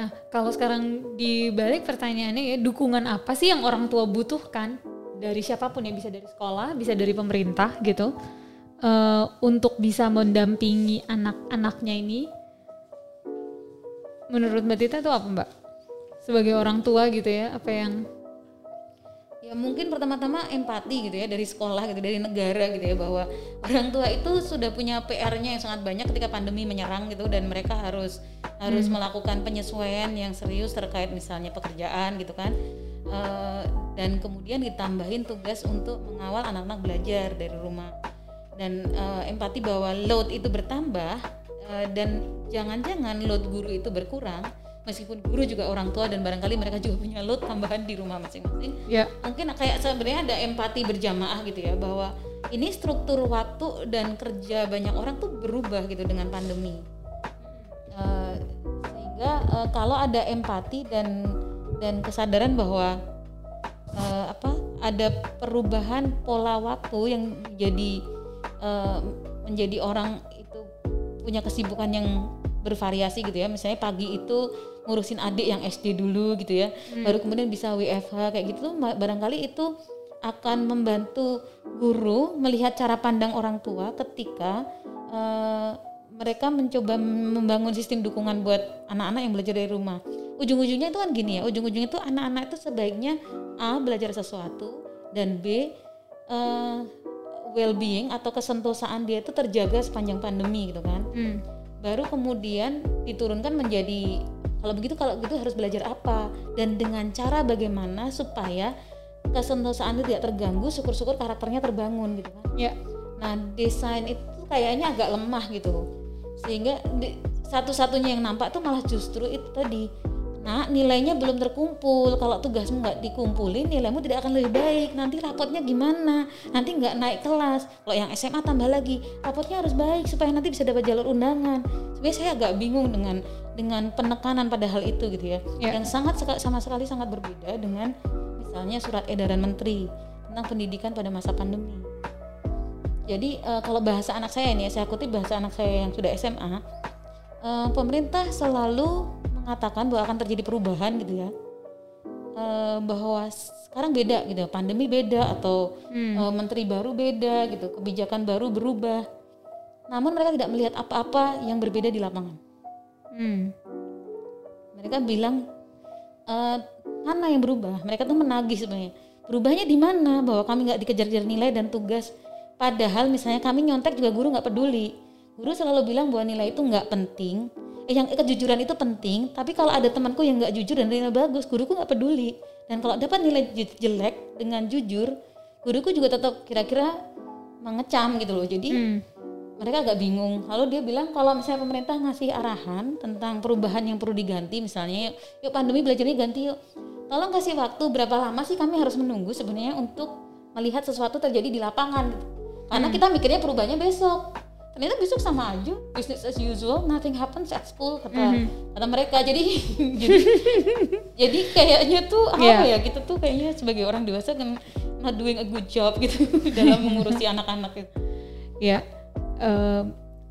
Nah, kalau sekarang dibalik pertanyaannya ya, dukungan apa sih yang orang tua butuhkan dari siapa pun ya bisa dari sekolah, bisa dari pemerintah gitu, uh, untuk bisa mendampingi anak-anaknya ini. Menurut Mbak Tita itu apa Mbak? Sebagai orang tua gitu ya, apa yang ya mungkin pertama-tama empati gitu ya dari sekolah gitu dari negara gitu ya bahwa orang tua itu sudah punya PR-nya yang sangat banyak ketika pandemi menyerang gitu dan mereka harus harus hmm. melakukan penyesuaian yang serius terkait misalnya pekerjaan gitu kan uh, dan kemudian ditambahin tugas untuk mengawal anak-anak belajar dari rumah dan uh, empati bahwa load itu bertambah uh, dan jangan-jangan load guru itu berkurang meskipun guru juga orang tua dan barangkali mereka juga punya load tambahan di rumah masing-masing. Ya. Mungkin kayak sebenarnya ada empati berjamaah gitu ya bahwa ini struktur waktu dan kerja banyak orang tuh berubah gitu dengan pandemi. Uh, sehingga uh, kalau ada empati dan dan kesadaran bahwa uh, apa ada perubahan pola waktu yang jadi uh, menjadi orang itu punya kesibukan yang bervariasi gitu ya misalnya pagi itu ngurusin adik yang SD dulu gitu ya hmm. baru kemudian bisa WFH kayak gitu barangkali itu akan membantu guru melihat cara pandang orang tua ketika uh, mereka mencoba membangun sistem dukungan buat anak-anak yang belajar dari rumah. Ujung-ujungnya itu kan gini ya, ujung-ujungnya itu anak-anak itu sebaiknya A belajar sesuatu dan B uh, well-being atau kesentosaan dia itu terjaga sepanjang pandemi gitu kan. Hmm baru kemudian diturunkan menjadi kalau begitu kalau gitu harus belajar apa? Dan dengan cara bagaimana supaya kesentosaan itu tidak terganggu syukur-syukur karakternya terbangun gitu kan? Ya. Nah desain itu kayaknya agak lemah gitu. Sehingga satu-satunya yang nampak tuh malah justru itu tadi Nah, nilainya belum terkumpul. Kalau tugasmu nggak dikumpulin, nilaimu tidak akan lebih baik. Nanti rapotnya gimana? Nanti nggak naik kelas. Kalau yang SMA tambah lagi, rapotnya harus baik supaya nanti bisa dapat jalur undangan. Sebenarnya saya agak bingung dengan dengan penekanan pada hal itu gitu ya. ya. Yang sangat sama sekali sangat berbeda dengan misalnya surat edaran menteri tentang pendidikan pada masa pandemi. Jadi uh, kalau bahasa anak saya ini, saya kutip bahasa anak saya yang sudah SMA, uh, eh, pemerintah selalu mengatakan bahwa akan terjadi perubahan gitu ya. E, bahwa sekarang beda gitu pandemi beda atau hmm. e, menteri baru beda gitu kebijakan baru berubah. Namun mereka tidak melihat apa-apa yang berbeda di lapangan. Hmm. mereka bilang e, mana yang berubah? Mereka tuh menagih sebenarnya. Berubahnya di mana? Bahwa kami nggak dikejar-kejar nilai dan tugas. Padahal misalnya kami nyontek juga guru nggak peduli. Guru selalu bilang bahwa nilai itu nggak penting yang kejujuran itu penting tapi kalau ada temanku yang nggak jujur dan nilai bagus guruku nggak peduli. Dan kalau dapat nilai jelek dengan jujur guruku juga tetap kira-kira mengecam gitu loh. Jadi hmm. mereka agak bingung. Lalu dia bilang kalau misalnya pemerintah ngasih arahan tentang perubahan yang perlu diganti misalnya yuk pandemi belajarnya ganti yuk. Tolong kasih waktu berapa lama sih kami harus menunggu sebenarnya untuk melihat sesuatu terjadi di lapangan? Karena hmm. kita mikirnya perubahannya besok ternyata besok sama aja business as usual nothing happens at school kata mm -hmm. kata mereka jadi jadi jadi kayaknya tuh apa yeah. ya kita tuh kayaknya sebagai orang dewasa kan not doing a good job gitu dalam mengurusi anak-anak itu ya yeah.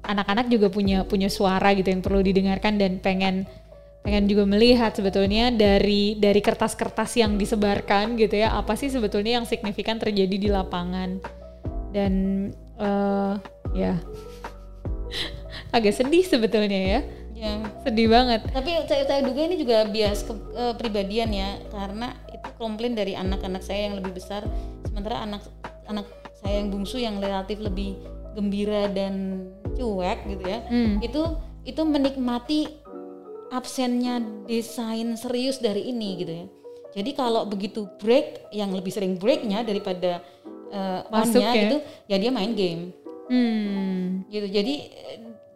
anak-anak juga punya punya suara gitu yang perlu didengarkan dan pengen pengen juga melihat sebetulnya dari dari kertas-kertas yang disebarkan gitu ya apa sih sebetulnya yang signifikan terjadi di lapangan dan uh, ya. Agak sedih sebetulnya ya. Ya. Sedih banget. Tapi saya, saya duga ini juga bias ke, kepribadian ya karena itu komplain dari anak-anak saya yang lebih besar. Sementara anak anak saya yang bungsu yang relatif lebih gembira dan cuek gitu ya hmm. itu itu menikmati absennya desain serius dari ini gitu ya. Jadi kalau begitu break yang lebih sering breaknya daripada uh, ya? gitu ya dia main game hmm. gitu. Jadi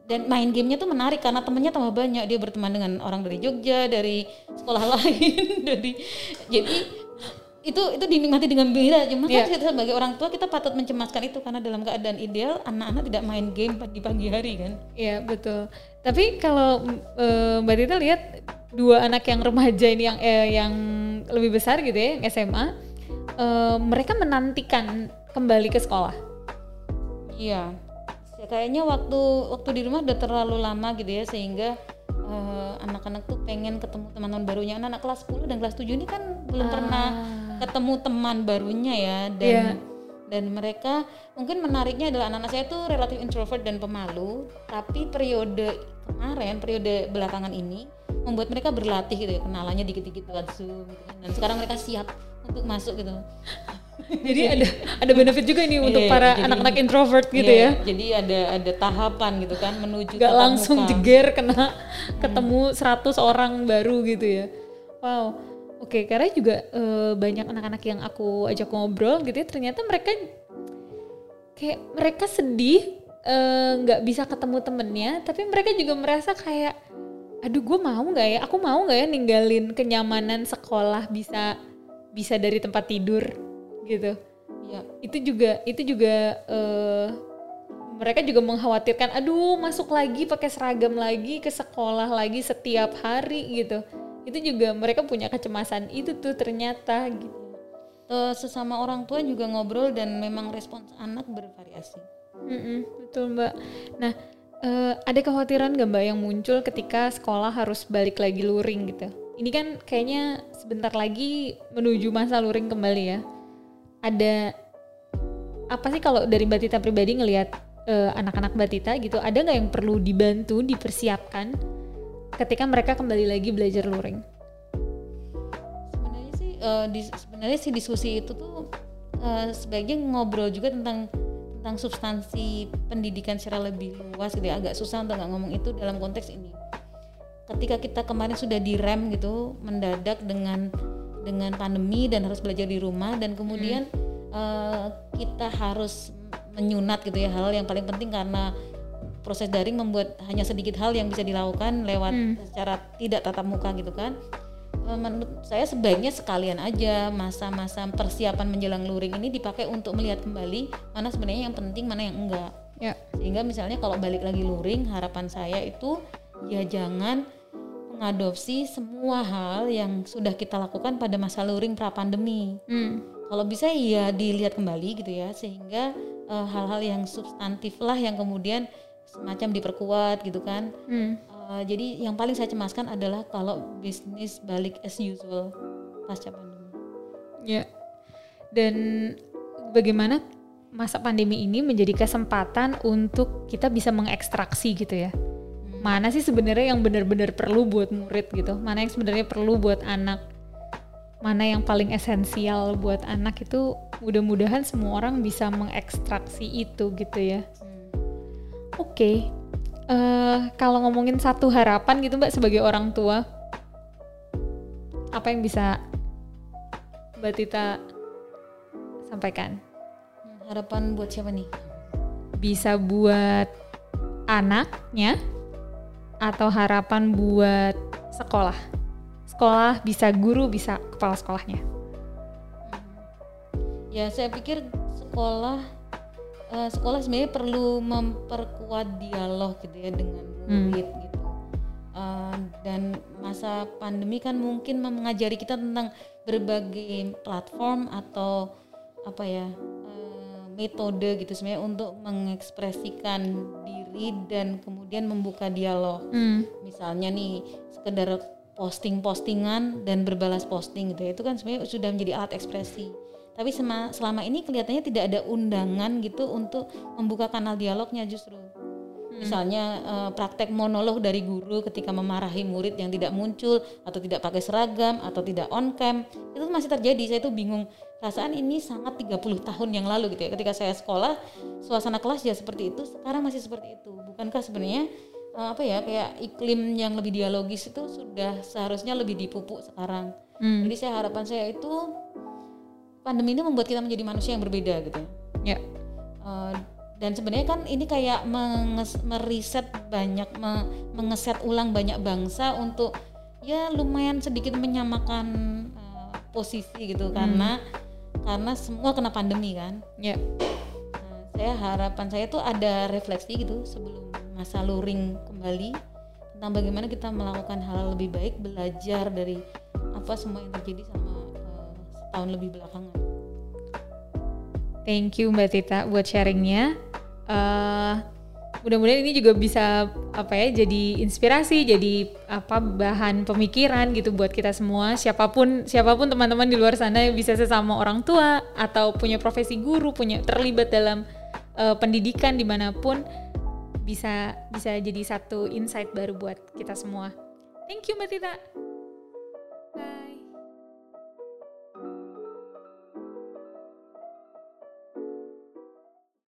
dan main gamenya tuh menarik karena temennya tambah banyak. Dia berteman dengan orang dari Jogja dari sekolah lain dari jadi itu itu dinikmati dengan gembira cuma yeah. kan kita sebagai orang tua kita patut mencemaskan itu karena dalam keadaan ideal anak-anak tidak main game di pagi hari kan? Iya yeah, betul. Tapi kalau e, mbak Tita lihat dua anak yang remaja ini yang eh, yang lebih besar gitu ya yang SMA e, mereka menantikan kembali ke sekolah iya ya kayaknya waktu waktu di rumah udah terlalu lama gitu ya sehingga eh, anak-anak tuh pengen ketemu teman-teman barunya anak-anak kelas 10 dan kelas 7 ini kan belum Ah. pernah ketemu teman barunya ya dan Iya. dan mereka mungkin menariknya adalah anak-anak saya tuh relatif introvert dan pemalu tapi periode kemarin periode belakangan ini membuat mereka berlatih gitu ya kenalannya dikit-dikit lewat zoom gitu kan. dan sekarang mereka siap untuk masuk gitu Jadi ada ada benefit juga nih untuk Iya, para anak-anak introvert gitu Iya, ya. jadi ada ada tahapan gitu kan menuju Gak langsung muka. jeger kena ketemu 100 orang baru gitu ya. Wow. Oke, karena juga eh, banyak anak-anak yang aku ajak ngobrol gitu ya, ternyata mereka kayak mereka sedih eh, nggak bisa ketemu temennya, tapi mereka juga merasa kayak, aduh gue mau nggak ya, aku mau nggak ya ninggalin kenyamanan sekolah bisa bisa dari tempat tidur gitu. Iya. Itu juga itu juga eh, mereka juga mengkhawatirkan, aduh masuk lagi pakai seragam lagi ke sekolah lagi setiap hari gitu. Itu juga mereka punya kecemasan itu tuh ternyata gitu. Eh, sesama orang tua juga ngobrol dan memang respons anak bervariasi. Mm-mm, betul mbak. Nah, eh, ada kekhawatiran gak mbak yang muncul ketika sekolah harus balik lagi luring gitu? Ini kan kayaknya sebentar lagi menuju masa luring kembali ya. Ada apa sih kalau dari mbak Tita pribadi ngelihat eh, anak-anak mbak Tita gitu, ada nggak yang perlu dibantu, dipersiapkan ketika mereka kembali lagi belajar luring? Sebenarnya sih eh, dis- sebenarnya sih diskusi itu tuh eh, sebaiknya ngobrol juga tentang tentang substansi pendidikan secara lebih luas gitu ya. Agak susah untuk nggak ngomong itu dalam konteks ini. Ketika kita kemarin sudah direm gitu mendadak dengan dengan pandemi dan harus belajar di rumah dan kemudian eh, kita harus menyunat gitu ya hal yang paling penting karena proses daring membuat hanya sedikit hal yang bisa dilakukan lewat secara tidak tatap muka gitu kan. Eh, menurut saya sebaiknya sekalian aja masa-masa persiapan menjelang luring ini dipakai untuk melihat kembali mana sebenarnya yang penting mana yang enggak. Ya. sehingga misalnya kalau balik lagi luring harapan saya itu ya jangan mengadopsi semua hal yang sudah kita lakukan pada masa luring pra pandemi Hmm. kalau bisa ya dilihat kembali gitu ya sehingga eh, hal-hal yang substantif lah yang kemudian semacam diperkuat gitu kan Hmm. Uh, jadi yang paling saya cemaskan adalah kalau bisnis balik as usual pasca pandemi. Ya. Dan bagaimana masa pandemi ini menjadi kesempatan untuk kita bisa mengekstraksi gitu ya. Mana sih sebenarnya yang benar-benar perlu buat murid gitu? Mana yang sebenarnya perlu buat anak? Mana yang paling esensial buat anak itu mudah-mudahan semua orang bisa mengekstraksi itu gitu ya. Oke. Eh, kalau ngomongin satu harapan gitu Mbak sebagai orang tua apa yang bisa Mbak Tita sampaikan? Hmm, Harapan buat siapa nih? Bisa buat anaknya atau harapan buat sekolah? Sekolah bisa guru, bisa kepala sekolahnya. Ya saya pikir sekolah eh, sekolah sebenarnya perlu memperkuat dialog gitu ya dengan murid gitu. Eh, dan masa pandemi kan mungkin mengajari kita tentang berbagai platform atau apa ya eh, metode gitu sebenarnya untuk mengekspresikan diri dan kemudian membuka dialog. Hmm. misalnya nih sekedar posting-postingan dan berbalas posting gitu ya. Itu kan sebenarnya sudah menjadi alat ekspresi. Tapi sema- selama ini kelihatannya tidak ada undangan gitu untuk membuka kanal dialognya justru. Misalnya eh, praktek monolog dari guru ketika memarahi murid yang tidak muncul atau tidak pakai seragam atau tidak on cam. Itu masih terjadi. Saya tuh bingung perasaan ini sangat 30 tahun yang lalu gitu ya. Ketika saya sekolah suasana kelas ya seperti itu. Sekarang masih seperti itu. Bukankah sebenarnya eh, apa ya kayak iklim yang lebih dialogis itu sudah seharusnya lebih dipupuk sekarang? Hmm. jadi saya harapan saya itu pandemi ini membuat kita menjadi manusia yang berbeda gitu ya. Ya. Eh, dan sebenarnya kan ini kayak menges- meriset banyak me- mengeset ulang banyak bangsa untuk ya lumayan sedikit menyamakan eh, posisi gitu. Karena karena semua kena pandemi kan Ya. Nah, saya harapan saya tuh ada refleksi gitu sebelum masa luring kembali tentang bagaimana kita melakukan hal lebih baik belajar dari apa semua yang terjadi selama eh, setahun lebih belakangan Thank you Mbak Tita buat sharingnya. Eh, mudah-mudahan ini juga bisa apa ya jadi inspirasi jadi apa bahan pemikiran gitu buat kita semua. Siapa pun siapa pun teman-teman di luar sana bisa sesama orang tua atau punya profesi guru punya terlibat dalam uh, pendidikan di mana pun bisa bisa jadi satu insight baru buat kita semua. Thank you mbak Tita